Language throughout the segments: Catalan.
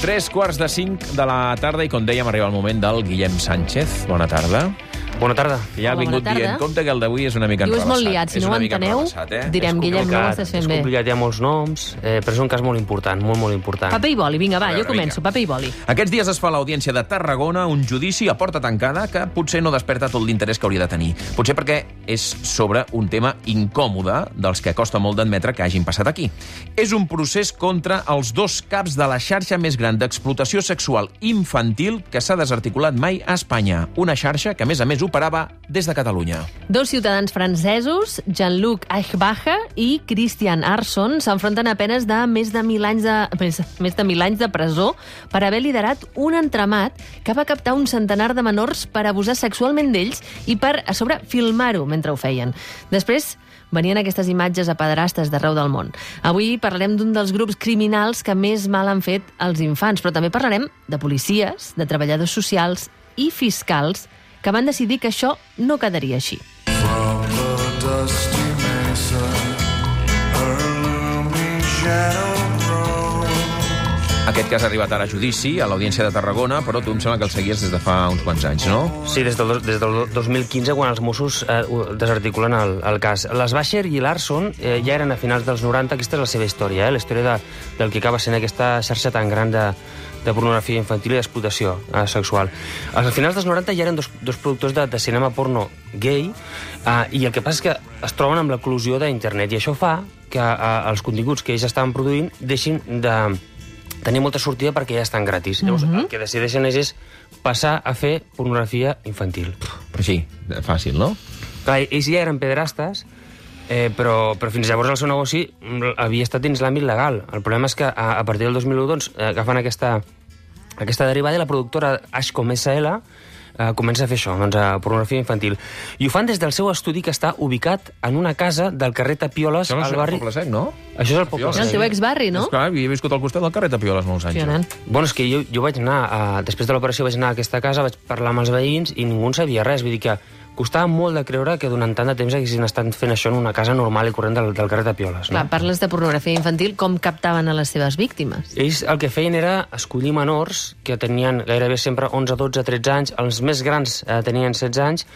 Tres quarts de cinc de la tarda i, com dèiem, arriba el moment del Guillem Sánchez. Bona tarda. Bona tarda. Ja ha Hola, vingut bona tarda. dient, compte que el d'avui és una mica Diu, és enrevessat. molt liat, si És no ho una mica enteneu, enrevessat, eh? direm, És Guillem, no ho complicat. estàs és fent bé. complicat, hi ha molts noms, eh, però és un cas molt important, molt, molt important. Paper i boli, vinga, va, veure, jo començo, vinga. paper i boli. Aquests dies es fa a l'Audiència de Tarragona un judici a porta tancada que potser no desperta tot l'interès que hauria de tenir. Potser perquè és sobre un tema incòmode dels que costa molt d'admetre que hagin passat aquí. És un procés contra els dos caps de la xarxa més gran d'explotació sexual infantil que s'ha desarticulat mai a Espanya. Una xarxa que, a més a més, operava des de Catalunya. Dos ciutadans francesos, Jean-Luc Eichbacher i Christian Arson, s'enfronten a penes de més de mil anys de, més, més de mil anys de presó per haver liderat un entramat que va captar un centenar de menors per abusar sexualment d'ells i per, a sobre, filmar-ho mentre ho feien. Després, venien aquestes imatges a pedrastes d'arreu del món. Avui parlarem d'un dels grups criminals que més mal han fet als infants, però també parlarem de policies, de treballadors socials i fiscals que van decidir que això no quedaria així. From the dusty mesa, her looming shadow grows. Aquest cas ha arribat ara a judici a l'Audiència de Tarragona, però tu em sembla que el seguies des de fa uns quants anys, no? Sí, des del, des del 2015, quan els Mossos eh, desarticulen el, el cas. Les Bacher i Larson eh, ja eren a finals dels 90, aquesta és la seva història, eh, la història de, del que acaba sent aquesta xarxa tan gran de, de pornografia infantil i d'explotació eh, sexual. A finals dels 90 ja eren dos, dos productors de, de cinema porno gay, eh, i el que passa és que es troben amb l'eclusió d'internet, i això fa que eh, els continguts que ells estaven produint deixin de tenir molta sortida perquè ja estan gratis. Llavors, el que decideixen és, és passar a fer pornografia infantil. Així, fàcil, no? Clar, ells ja eren pederastes, eh, però, però fins llavors el seu negoci havia estat dins l'àmbit legal. El problema és que a, a partir del 2001 doncs, eh, agafen aquesta, aquesta derivada i la productora Ashcom SL eh, comença a fer això, doncs, a pornografia infantil. I ho fan des del seu estudi que està ubicat en una casa del carrer Tapioles, Això no és al el barri... Poble Sec, no? Això és el Poble És el Sec. teu exbarri, no? És clar, havia viscut al costat del carrer Tapioles molts anys. Impressionant. Bueno, és que jo, jo vaig anar, a, després de l'operació vaig anar a aquesta casa, vaig parlar amb els veïns i ningú en sabia res. Vull dir que costava molt de creure que durant tant de temps haguessin estat fent això en una casa normal i corrent del, del carrer de Pioles. Clar, No? parles de pornografia infantil, com captaven a les seves víctimes? Ells el que feien era escollir menors que tenien gairebé sempre 11, 12, 13 anys, els més grans eh, tenien 16 anys,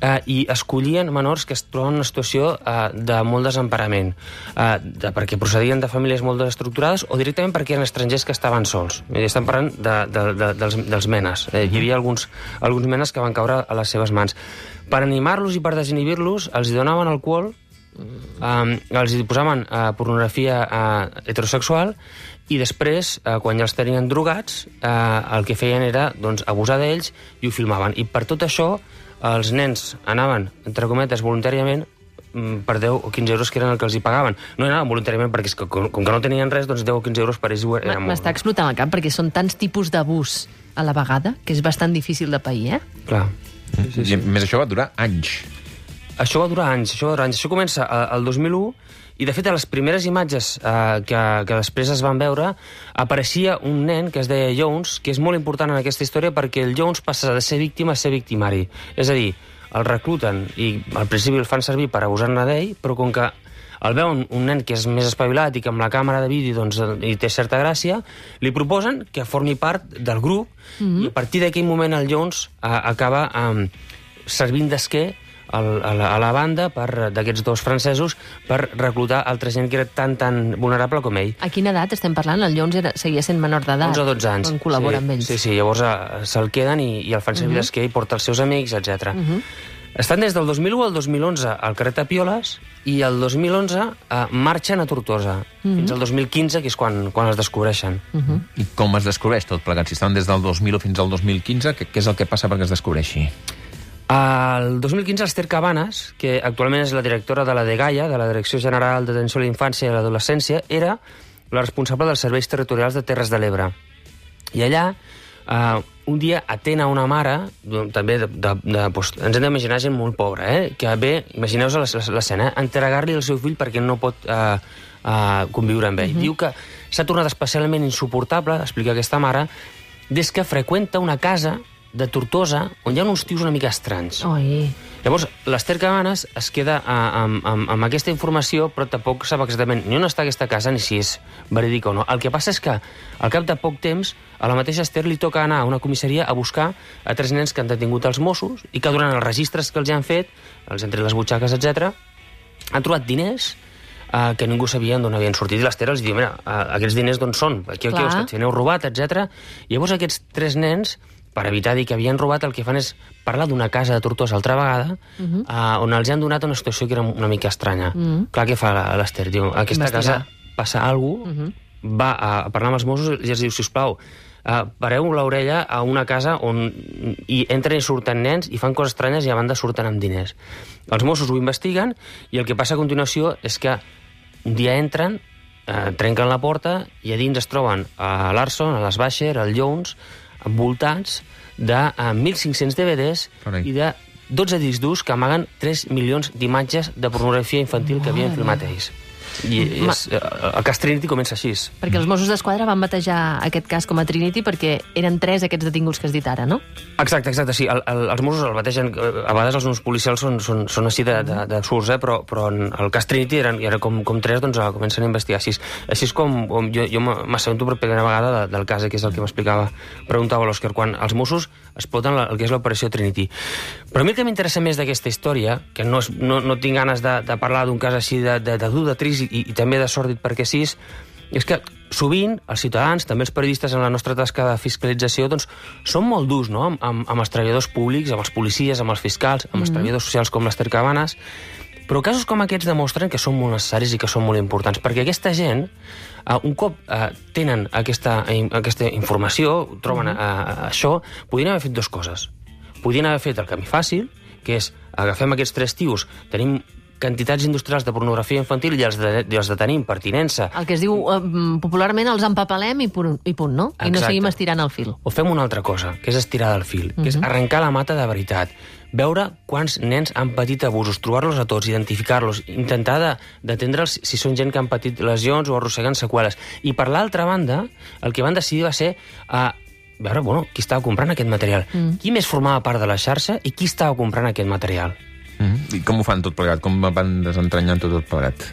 eh, i escollien menors que es troben en una situació eh, de molt desemparament, eh, de, perquè procedien de famílies molt desestructurades o directament perquè eren estrangers que estaven sols. I estan parlant de, de, de, dels, dels menes. Eh, hi havia alguns, alguns menes que van caure a les seves mans. Per animar-los i per desinhibir-los, els donaven alcohol, um, els posaven uh, pornografia uh, heterosexual i després, uh, quan ja els tenien drogats, uh, el que feien era doncs, abusar d'ells i ho filmaven. I per tot això, els nens anaven, entre cometes, voluntàriament mm, per 10 o 15 euros que eren el que els hi pagaven. No anaven voluntàriament perquè és que, com, com que no tenien res, doncs 10 o 15 euros per ells era molt. M'està explotant el cap perquè són tants tipus d'abús a la vegada que és bastant difícil de pair, eh? Clar. Sí, sí. I, més, això va durar anys. Això va durar anys, això va durar anys. Això comença eh, el 2001 i, de fet, a les primeres imatges eh, que, que després es van veure apareixia un nen que es deia Jones, que és molt important en aquesta història perquè el Jones passa de ser víctima a ser victimari. És a dir, el recluten i al principi el fan servir per abusar-ne d'ell, però com que el veuen un nen que és més espavilat i que amb la càmera de vídeo doncs, hi té certa gràcia, li proposen que formi part del grup mm -hmm. i a partir d'aquell moment el Jones eh, acaba eh, servint d'esquer a la, a la banda per d'aquests dos francesos per reclutar altra gent que era tan tan vulnerable com ell. A quina edat estem parlant? El Jones era, seguia sent menor d'edat. 11 o 12 anys. Quan col·labora sí, amb ells. Sí, sí, llavors eh, se'l queden i, i el fan servir uh -huh. d'esquer i porta els seus amics, etc. Uh -huh. Estan des del 2001 al 2011 al carrer Tapioles i el 2011 eh, marxen a Tortosa, uh -huh. fins al 2015, que és quan, quan els descobreixen. Uh -huh. I com es descobreix tot plegat? Si estan des del 2000 fins al 2015, què, què és el que passa perquè es descobreixi? El 2015, l'Ester Cabanes, que actualment és la directora de la DGAIA, de la Direcció General d'Atenció a la Infància i a l'Adolescència, era la responsable dels serveis territorials de Terres de l'Ebre. I allà, eh, un dia atén a una mare, també de, de, de, doncs, ens hem d'imaginar gent molt pobra, eh? que ve, imagineu-vos l'es- l'escena, eh? entregar-li el seu fill perquè no pot eh, eh, conviure amb ell. Diu que s'ha tornat especialment insuportable, explica aquesta mare, des que freqüenta una casa de Tortosa on hi ha uns tios una mica estranys. Oi. Llavors, l'Ester Cabanes es queda a, amb, amb, amb aquesta informació, però tampoc sap exactament ni on està aquesta casa ni si és verídica o no. El que passa és que, al cap de poc temps, a la mateixa Ester li toca anar a una comissaria a buscar a tres nens que han detingut els Mossos i que durant els registres que els han fet, els entre les butxaques, etc, han trobat diners eh, que ningú sabia d'on havien sortit. I l'Ester els diu, mira, eh, aquests diners d'on són? Aquí, aquí Clar. fent, heu robat, etc. Llavors aquests tres nens, per evitar dir que havien robat, el que fan és parlar d'una casa de Tortosa altra vegada, uh -huh. eh, on els han donat una situació que era una mica estranya. Uh -huh. Clar, què fa l'Ester? Diu, aquesta Investigar. casa passa alguna cosa, uh -huh. va a parlar amb els Mossos i els diu, sisplau, Uh, pareu l'orella a una casa on hi entren i surten nens i fan coses estranyes i a banda surten amb diners. Els Mossos ho investiguen i el que passa a continuació és que un dia entren, eh, trenquen la porta i a dins es troben a l'Arson, a l'Sbasher, al Jones, envoltats de eh, 1.500 DVDs Carai. i de 12 discs durs que amaguen 3 milions d'imatges de pornografia infantil que havien filmat ells. I és, eh, el cas Trinity comença així. Perquè els Mossos d'Esquadra van batejar aquest cas com a Trinity perquè eren tres aquests detinguts que has dit ara, no? Exacte, exacte, sí. El, el, els Mossos el bategen... eh, A vegades els noms policials són, són, són així de, de, de surts, eh? però, però en el cas Trinity eren, era com, com tres, doncs eh, comencen a investigar així. Així és com, com jo, jo m'assabento per primera vegada de, del cas, que és el que m'explicava, preguntava l'Òscar, quan els Mossos exploten la, el que és l'operació Trinity. Però a mi el que m'interessa més d'aquesta història, que no, és, no, no tinc ganes de, de parlar d'un cas així de, de, de dur, de trist i, i també de sòrdid perquè sí, és que sovint els ciutadans, també els periodistes en la nostra tasca de fiscalització, doncs són molt durs no? amb, amb, amb els treballadors públics, amb els policies, amb els fiscals, amb els treballadors socials com l'Ester Cabanes, però casos com aquests demostren que són molt necessaris i que són molt importants, perquè aquesta gent, eh, un cop eh, tenen aquesta, aquesta informació, troben eh, això, podrien haver fet dues coses. Podrien haver fet el camí fàcil, que és agafem aquests tres tios, tenim quantitats industrials de pornografia infantil i els, de, i els detenim per tinença, El que es diu eh, popularment els empapalem i punt, i punt no? I no Exacte. seguim estirant el fil. o fem una altra cosa, que és estirar del fil, que és arrencar la mata de veritat, veure quants nens han patit abusos, trobar-los a tots, identificar-los, intentar de- d'atendre'ls si són gent que han patit lesions o arrosseguen seqüeles. I per l'altra banda, el que van decidir va ser uh, veure bueno, qui estava comprant aquest material, mm. qui més formava part de la xarxa i qui estava comprant aquest material. Mm. I com ho fan tot plegat? Com van desentranyant tot, tot plegat?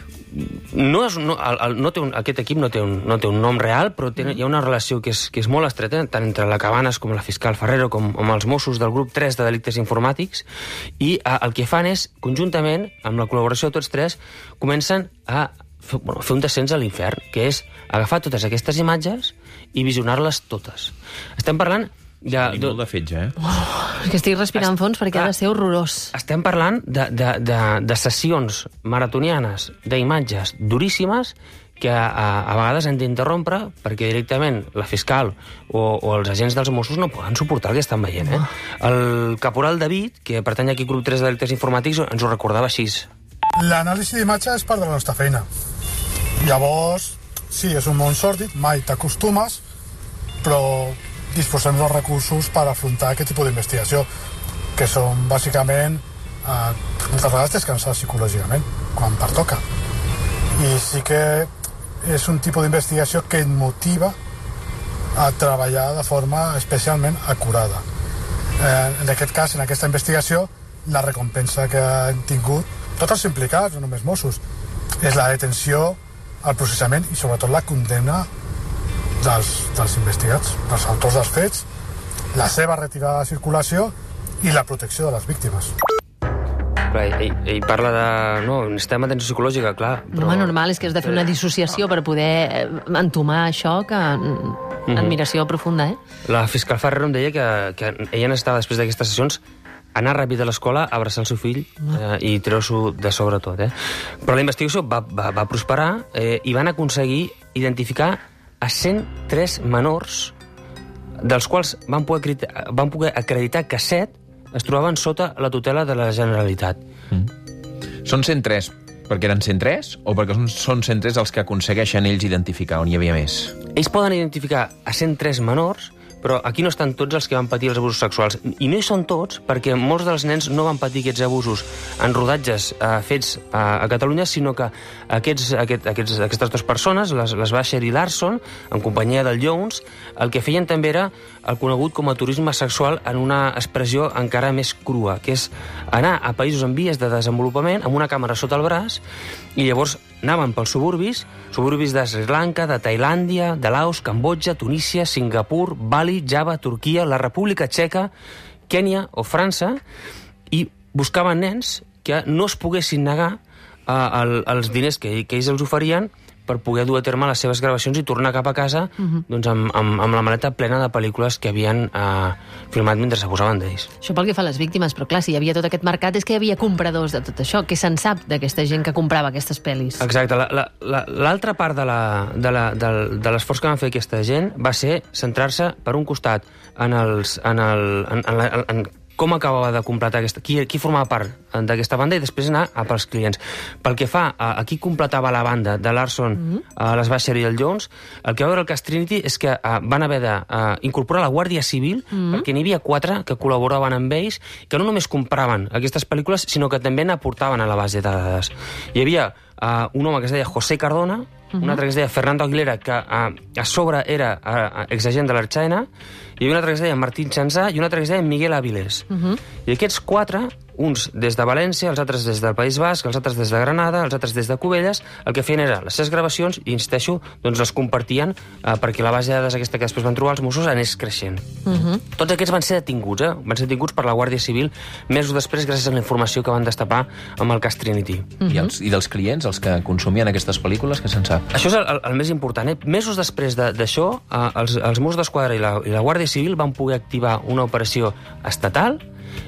no, és, no, el, el, no té un, aquest equip no té un, no té un nom real, però té, hi ha una relació que és, que és molt estreta, tant entre la Cabanes com la fiscal Ferrero, com amb els Mossos del grup 3 de delictes informàtics, i eh, el que fan és, conjuntament, amb la col·laboració de tots tres, comencen a fer, bueno, fer un descens a l'infern, que és agafar totes aquestes imatges i visionar-les totes. Estem parlant de, I molt de fetge, eh? És que estic respirant fons perquè ha de ser horrorós. estem parlant de, de, de, de sessions maratonianes d'imatges duríssimes que a, a vegades hem d'interrompre perquè directament la fiscal o, o els agents dels Mossos no poden suportar el que estan veient. Eh? El caporal David, que pertany aquí al grup 3 de delictes informàtics, ens ho recordava així. L'anàlisi d'imatge és part de la nostra feina. Llavors, sí, és un món sòrdid, mai t'acostumes, però disposem dels recursos per afrontar aquest tipus d'investigació, que són bàsicament eh, moltes vegades descansar psicològicament, quan pertoca. I sí que és un tipus d'investigació que et motiva a treballar de forma especialment acurada. Eh, en aquest cas, en aquesta investigació, la recompensa que han tingut tots els implicats, no només Mossos, és la detenció, el processament i sobretot la condemna dels, dels investigats, dels autors dels fets, la seva retirada de circulació i la protecció de les víctimes. Clar, ell, ell parla de... No, necessitem atenció psicològica, clar. Però... Home, normal és que has de fer una dissociació per poder eh, entomar això, que... Admiració profunda, eh? La fiscal Ferrero em deia que, que ella necessitava, després d'aquestes sessions, anar ràpid a l'escola, abraçar el seu fill eh, i treure-s'ho de sobre tot. Eh? Però la investigació va, va, va prosperar eh, i van aconseguir identificar a 103 menors, dels quals van poder, acreditar, van poder acreditar que 7 es trobaven sota la tutela de la Generalitat. Són 103 perquè eren 103 o perquè són 103 els que aconsegueixen ells identificar on hi havia més? Ells poden identificar a 103 menors, però aquí no estan tots els que van patir els abusos sexuals. I no hi són tots, perquè molts dels nens no van patir aquests abusos en rodatges eh, fets a, a Catalunya, sinó que aquests, aquest, aquests, aquestes dues persones, les, les Basher i Larson, en companyia del Jones, el que feien també era el conegut com a turisme sexual en una expressió encara més crua, que és anar a països en vies de desenvolupament amb una càmera sota el braç i llavors anaven pels suburbis, suburbis de Sri Lanka, de Tailàndia, de Laos, Cambodja, Tunísia, Singapur, Bali, Java, Turquia, la República Txeca, Kènia o França, i buscaven nens que no es poguessin negar a, al, als diners que, que ells els oferien per poder dur a terme les seves gravacions i tornar cap a casa uh -huh. doncs, amb, amb, amb la maleta plena de pel·lícules que havien eh, filmat mentre s'abusaven d'ells. Això pel que fa a les víctimes, però clar, si hi havia tot aquest mercat és que hi havia compradors de tot això. Què se'n sap d'aquesta gent que comprava aquestes pel·lis? Exacte. L'altra la, la, la part de la- de la- de l'esforç que van fer aquesta gent va ser centrar-se, per un costat, en, els, en, el, en, en, la- en com acabava de completar aquesta... Qui, qui formava part d'aquesta banda i després anar a pels clients. Pel que fa a, a qui completava la banda de Larson, mm -hmm. a les Basher i el Jones, el que va veure el cas Trinity és que uh, van haver d'incorporar la Guàrdia Civil mm -hmm. perquè n'hi havia quatre que col·laboraven amb ells, que no només compraven aquestes pel·lícules, sinó que també n'aportaven a la base de dades. Hi havia uh, un home que es deia José Cardona, uh -huh. un altre que es deia Fernando Aguilera, que uh, a sobre era uh, exagent de l'Arxaina, hi havia un altre que es deia Martín Chanzà i un altre que es deia Miguel Avilés. Uh -huh. I aquests quatre, uns des de València, els altres des del País Basc, els altres des de Granada, els altres des de Cubelles, el que feien era les seves gravacions i, insisteixo, doncs les compartien uh, perquè la base de dades aquesta que després van trobar els Mossos anés creixent. Uh -huh. Tots aquests van ser detinguts, eh? Van ser detinguts per la Guàrdia Civil mesos després gràcies a la informació que van destapar amb el cas Trinity. Uh -huh. I, els, I dels clients, els que consumien aquestes pel·lícules, què se'n sap? Això és el, el, el més important. Eh? Mesos després de- d'això, eh, els, els Mossos d'Esquadra i, la, i la Guàrdia Civil van poder activar una operació estatal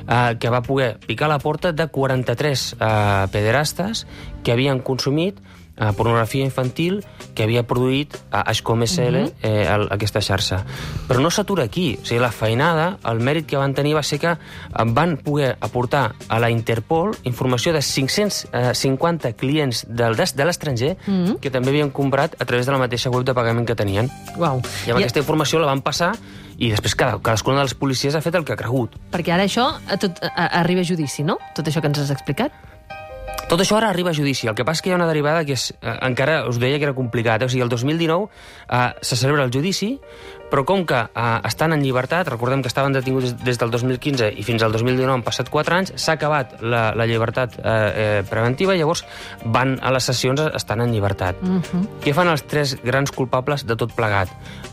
eh, que va poder picar la porta de 43 eh, pederastes que havien consumit eh, pornografia infantil que havia produït a Ashcom SL eh, el, aquesta xarxa. Però no s'atura aquí. O sigui, la feinada, el mèrit que van tenir va ser que eh, van poder aportar a la Interpol informació de 550 clients del, de l'estranger que també havien comprat a través de la mateixa web de pagament que tenien. Uau. I amb aquesta informació la van passar i després cada, cadascuna de les policies ha fet el que ha cregut. Perquè ara això a tot, a, arriba a judici, no? Tot això que ens has explicat? Tot això ara arriba a judici. El que passa és que hi ha una derivada que és, eh, encara us deia que era complicat. Eh? O sigui, el 2019 eh, se celebra el judici, però com que eh, estan en llibertat, recordem que estaven detinguts des, des del 2015 i fins al 2019 han passat 4 anys, s'ha acabat la, la llibertat eh, eh, preventiva, llavors van a les sessions estan en llibertat. Uh -huh. Què fan els tres grans culpables de tot plegat?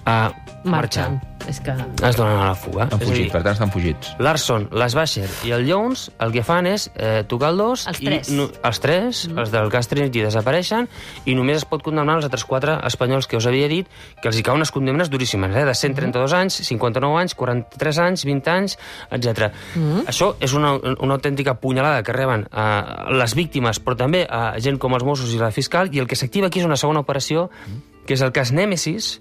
Uh, marxar. Marxant. És que... Es donen a la fuga. Han a dir, fugit, per tant estan fugits. Larson, les Basher i el Jones el que fan és eh, tocar el dos Els i tres. no, els tres, mm. els del cas Trinity desapareixen i només es pot condemnar els altres quatre espanyols que us havia dit que els hi cauen unes condemnes duríssimes, eh, de 132 anys, 59 anys, 43 anys, 20 anys, etc. Mm. Això és una, una autèntica punyalada que reben eh, les víctimes, però també a gent com els Mossos i la fiscal, i el que s'activa aquí és una segona operació que és el cas Nèmesis,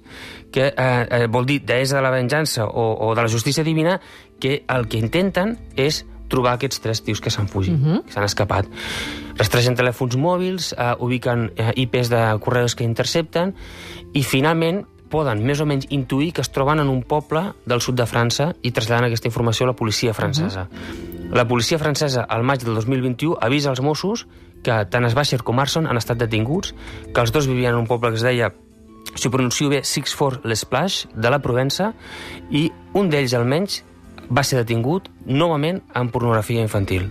que eh, eh, vol dir deessa de la venjança o, o de la justícia divina, que el que intenten és trobar aquests tres tios que s'han fugit, uh -huh. que s'han escapat. Rastregen telèfons mòbils, eh, ubiquen eh, IPs de correus que intercepten i finalment poden més o menys intuir que es troben en un poble del sud de França i traslladen aquesta informació a la policia francesa. Uh -huh. La policia francesa, al maig del 2021, avisa als Mossos que tant Sbacher com Arson han estat detinguts, que els dos vivien en un poble que es deia si ho pronuncio bé, Six-Fort Les Plages, de la Provença, i un d'ells, almenys, va ser detingut novament amb pornografia infantil.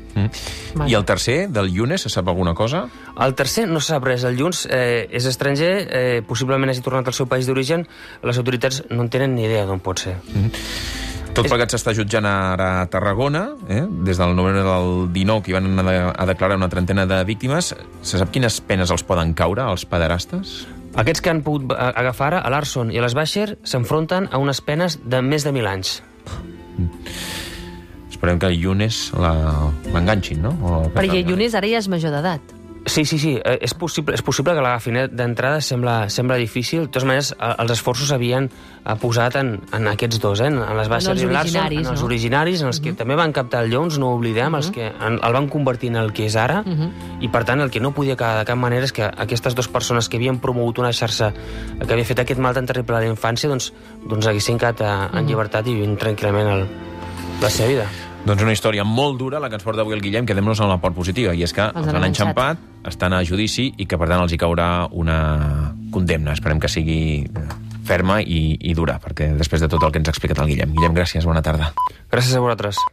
I el tercer, del Yunes, se sap alguna cosa? El tercer no se sap res. El Junts eh, és estranger, eh, possiblement hagi tornat al seu país d'origen. Les autoritats no en tenen ni idea d'on pot ser. Tot plegat s'està jutjant ara a Tarragona, eh? des del novembre del 19, que hi van a, a declarar una trentena de víctimes. Se sap quines penes els poden caure, als pederastes? Aquests que han pogut agafar ara, a l'Arson i a l'Esbaixer, s'enfronten a unes penes de més de mil anys. Esperem que el Yunes la- l'enganxin, no? O Perquè fa- Yunes ara ja és major d'edat. Sí, sí, sí, eh, és possible, és possible que l'agafin. D'entrada sembla, sembla difícil. De totes maneres, els esforços s'havien eh, posat en, en aquests dos, eh? en les baixes els i Larson, en els no? originaris, en els que també van captar el Jones, no ho oblidem, els que en, el van convertir en el que és ara, i per tant el que no podia quedar de cap manera és que aquestes dues persones que havien promogut una xarxa que havia fet aquest mal tan terrible a la infància doncs, doncs haguessin quedat eh, en llibertat i vivint tranquil·lament el, la seva vida. Doncs una història molt dura, la que ens porta avui el Guillem, quedem-nos en la part positiva, i és que els, han han enxampat. enxampat, estan a judici i que, per tant, els hi caurà una condemna. Esperem que sigui ferma i, i dura, perquè després de tot el que ens ha explicat el Guillem. Guillem, gràcies, bona tarda. Gràcies a vosaltres.